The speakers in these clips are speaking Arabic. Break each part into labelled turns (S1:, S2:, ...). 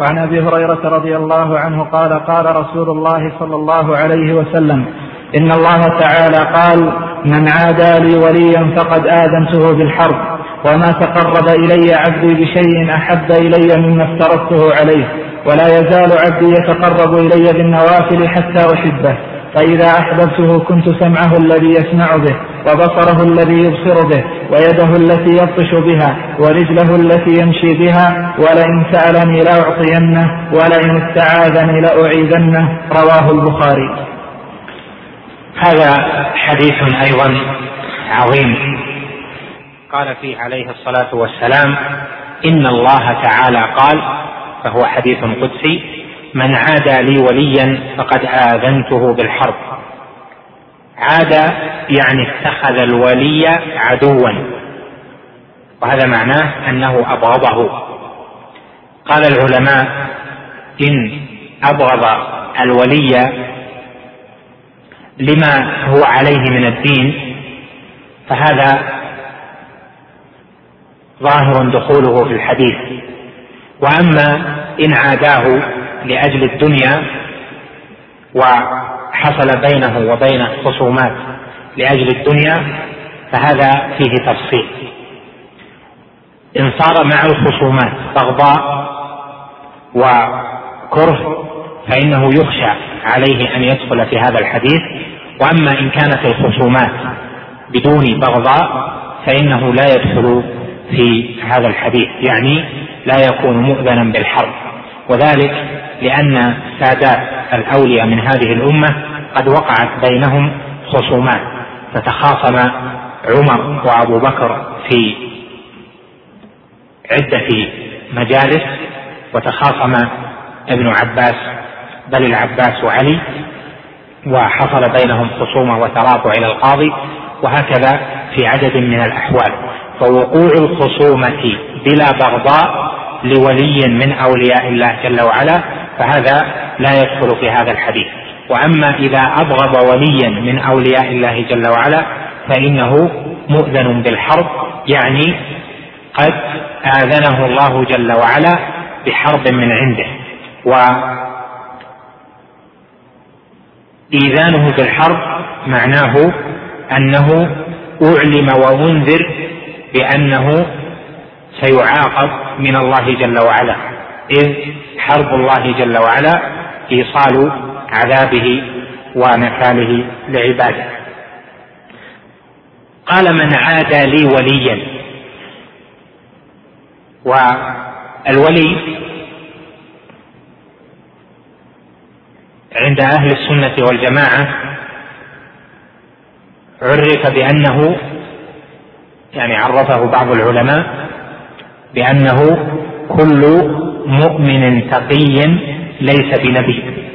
S1: وعن أبي هريرة رضي الله عنه قال قال رسول الله صلى الله عليه وسلم إن الله تعالى قال من عادى لي وليا فقد آذنته بالحرب وما تقرب إلي عبدي بشيء أحب إلي مما افترضته عليه ولا يزال عبدي يتقرب إلي بالنوافل حتى أحبه فإذا أحببته كنت سمعه الذي يسمع به. وبصره الذي يبصر به ويده التي يبطش بها ورجله التي يمشي بها ولئن سألني لأعطينه ولئن استعاذني لأعيذنه. رواه البخاري.
S2: هذا حديث أيضا عظيم. قال فيه عليه الصلاة والسلام إن الله تعالى قال فهو حديث قدسي من عادى لي وليا فقد آذنته بالحرب. عاد يعني اتخذ الولي عدوا. وهذا معناه أنه أبغضه. قال العلماء إن أبغض الولي لما هو عليه من الدين فهذا ظاهر دخوله في الحديث. وأما إن عاداه لأجل الدنيا وحصل بينه وبينه خصومات لأجل الدنيا فهذا فيه تفصيل. إن صار مع الخصومات بغضاء وكره فإنه يخشى عليه أن يدخل في هذا الحديث. وأما إن كانت الخصومات بدون بغضاء فإنه لا يدخل في هذا الحديث يعني لا يكون مؤذنا بالحرب. وذلك لأن سادات الأولياء من هذه الأمة قد وقعت بينهم خصومات. فتخاصم عمر وأبو بكر في عدة مجالس وتخاصم ابن عباس بل العباس وعلي وحصل بينهم خصومة وترافع إلى القاضي وهكذا في عدد من الأحوال. فوقوع الخصومة بلا بغضاء لولي من أولياء الله جل وعلا فهذا لا يدخل في هذا الحديث. وأما إذا أبغض وليا من أولياء الله جل وعلا فإنه مؤذن بالحرب يعني قد آذنه الله جل وعلا بحرب من عنده. و إيذانه بالحرب معناه أنه أعلم وانذر بأنه سيعاقب من الله جل وعلا إذ حرب الله جل وعلا إيصال عذابه ونكاله لعباده. قال من عادى لي وليا. والولي عند أهل السنة والجماعة عرف بأنه يعني عرفه بعض العلماء بأنه كل مؤمن تقي ليس بنبي.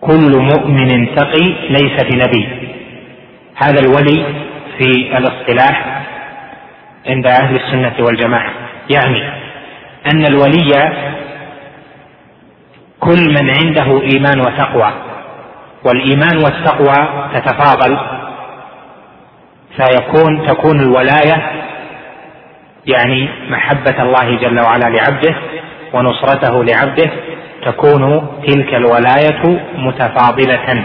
S2: كل مؤمن تقي ليس بنبي. هذا الولي في الاصطلاح عند أهل السنة والجماعة. يعني أن الولي كل من عنده إيمان وتقوى والإيمان والتقوى تتفاضل فيكون تكون الولاية يعني محبة الله جل وعلا لعبده ونصرته لعبده تكون تلك الولاية متفاضلة.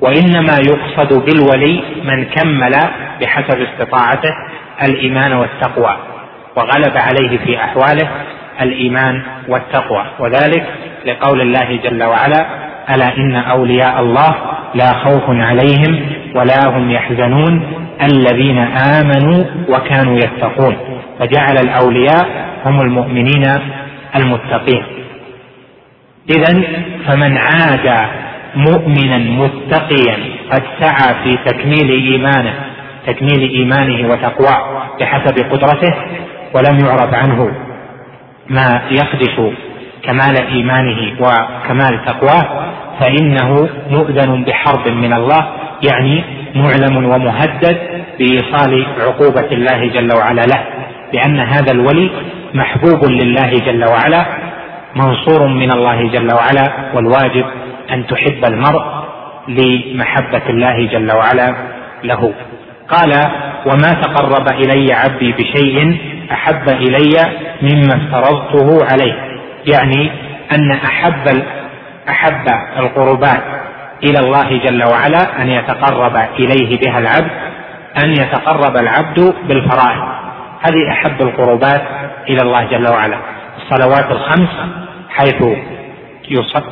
S2: وإنما يقصد بالولي من كمل بحسب استطاعته الإيمان والتقوى وغلب عليه في أحواله الإيمان والتقوى. وذلك لقول الله جل وعلا ألا إن أولياء الله لا خوف عليهم ولا هم يحزنون الذين آمنوا وكانوا يتقون فجعل الأولياء هم المؤمنين المتقين. إذا فمن عاد مؤمنا متقيا قد سعى في تكميل إيمانه تكميل إيمانه وتقواه بحسب قدرته ولم يعرف عنه ما يخدش كمال إيمانه وكمال تقواه فإنه مؤذن بحرب من الله يعني معلم ومهدد بإيصال عقوبة الله جل وعلا له لأن هذا الولي محبوب لله جل وعلا منصور من الله جل وعلا والواجب أن تحب المرء لمحبة الله جل وعلا له. قال وما تقرب إلي عبدي بشيء أحب إلي مما افترضته عليه. يعني أن أحب أحب القربات إلى الله جل وعلا أن يتقرب إليه بها العبد أن يتقرب العبد بالفرائض. هذه أحب القربات إلى الله جل وعلا. الصلوات الخمس حيث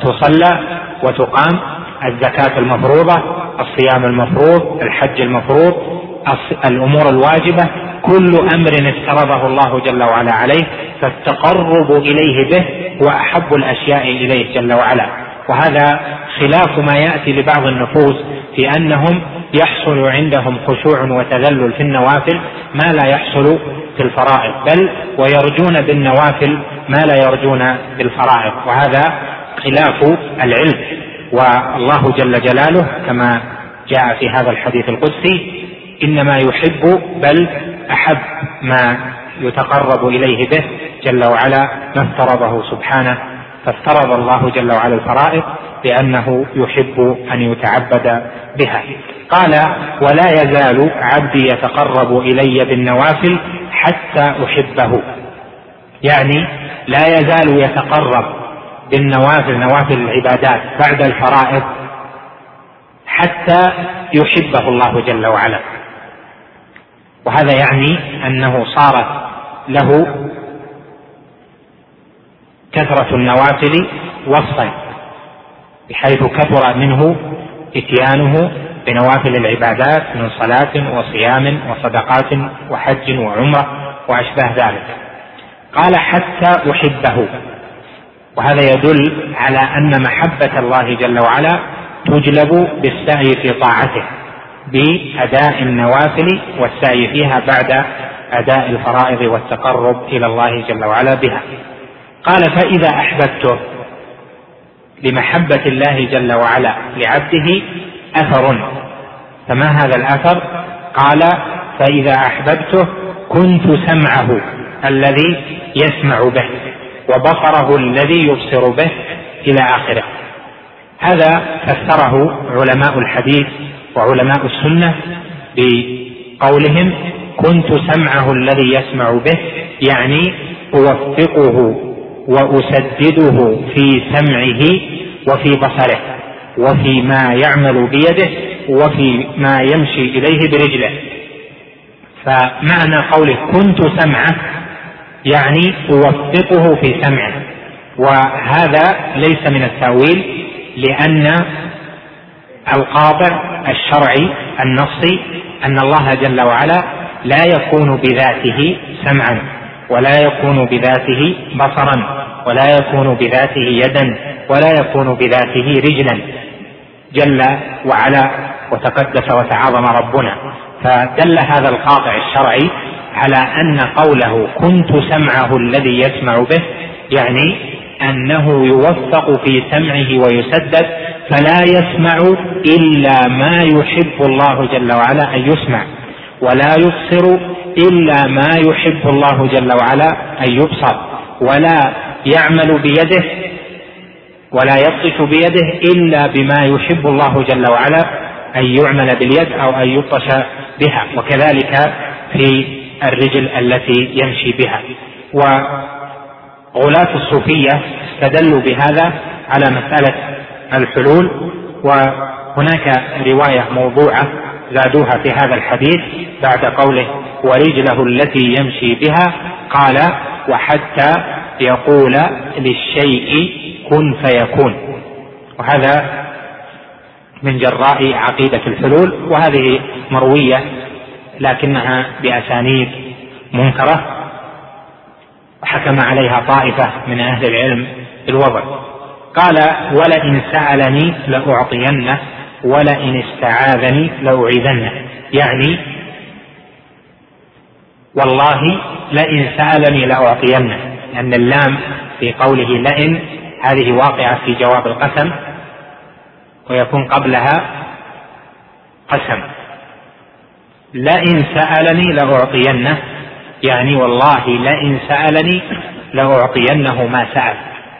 S2: تصلى وتقام الزكاة المفروضة الصيام المفروض الحج المفروض الأمور الواجبة كل أمر افترضه الله جل وعلا عليه فالتقرب إليه به هو أحب الأشياء إليه جل وعلا. وهذا خلاف ما يأتي لبعض النفوس في أنهم يحصل عندهم خشوع وتذلل في النوافل ما لا يحصل في الفرائض بل ويرجون بالنوافل ما لا يرجون بالفرائض وهذا خلاف العلم. والله جل جلاله كما جاء في هذا الحديث القدسي إنما يحب بل أحب ما يتقرب إليه به جل وعلا ما افترضه سبحانه. فافترض الله جل وعلا الفرائض لأنه يحب أن يتعبد بها. قال ولا يزال عبدي يتقرب إلي بالنوافل حتى أحبه. يعني لا يزال يتقرب بالنوافل نوافل العبادات بعد الفرائض حتى يحبه الله جل وعلا. وهذا يعني أنه صارت له كثرة النوافل وصفا بحيث كثر منه إتيانه بنوافل العبادات من صلاة وصيام وصدقات وحج وعمرة وأشباه ذلك. قال حتى أحبه. وهذا يدل على أن محبة الله جل وعلا تجلب بالسعي في طاعته بأداء النوافل والسعي فيها بعد أداء الفرائض والتقرب إلى الله جل وعلا بها. قال فإذا أحببته لمحبة الله جل وعلا لعبده أثر. فما هذا الأثر؟ قال فإذا أحببته كنت سمعه. الذي يسمع به وبصره الذي يبصر به إلى آخره. هذا فسره علماء الحديث وعلماء السنة بقولهم كنت سمعه الذي يسمع به يعني أوفقه وأسدده في سمعه وفي بصره وفي ما يعمل بيده وفي ما يمشي إليه برجله. فمعنى قوله كنت سمعه يعني أوفقه في سمعه. وهذا ليس من التأويل لأن القاطع الشرعي النصي أن الله جل وعلا لا يكون بذاته سمعا ولا يكون بذاته بصرا ولا يكون بذاته يدا ولا يكون بذاته رجلا. جل وعلا وتقدس وتعاظم ربنا. فدل هذا القاطع الشرعي على أن قوله كنت سمعه الذي يسمع به يعني أنه يوفق في سمعه ويسدد فلا يسمع إلا ما يحب الله جل وعلا أن يسمع ولا يبصر إلا ما يحب الله جل وعلا أن يبصر ولا يعمل بيده ولا يبطش بيده إلا بما يحب الله جل وعلا أن يعمل باليد أو أن يبطش بها وكذلك في الرجل التي يمشي بها. وغلاة الصوفية استدلوا بهذا على مسألة الحلول وهناك رواية موضوعة زادوها في هذا الحديث بعد قوله ورجله التي يمشي بها قال وحتى يقول للشيء كن فيكون وهذا من جراء عقيدة الحلول وهذه مروية لكنها بأسانيد منكرة وحكم عليها طائفة من أهل العلم بالوضع. قال ولئن سألني لأعطينه ولئن استعاذني لأعيذنه. يعني والله لئن سألني لأعطينه. لأن اللام في قوله لئن هذه واقعة في جواب القسم ويكون قبلها قسم. لئن سألني لأعطينه. يعني والله لئن سألني لأعطينه ما سأل.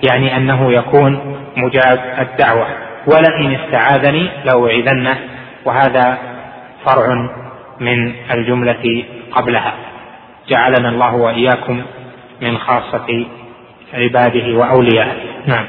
S2: يعني أنه يكون مجاب الدعوة. ولئن استعاذني لأوعذنه وهذا فرع من الجملة قبلها. جعلنا الله وإياكم من خاصة عباده وأوليائه. نعم.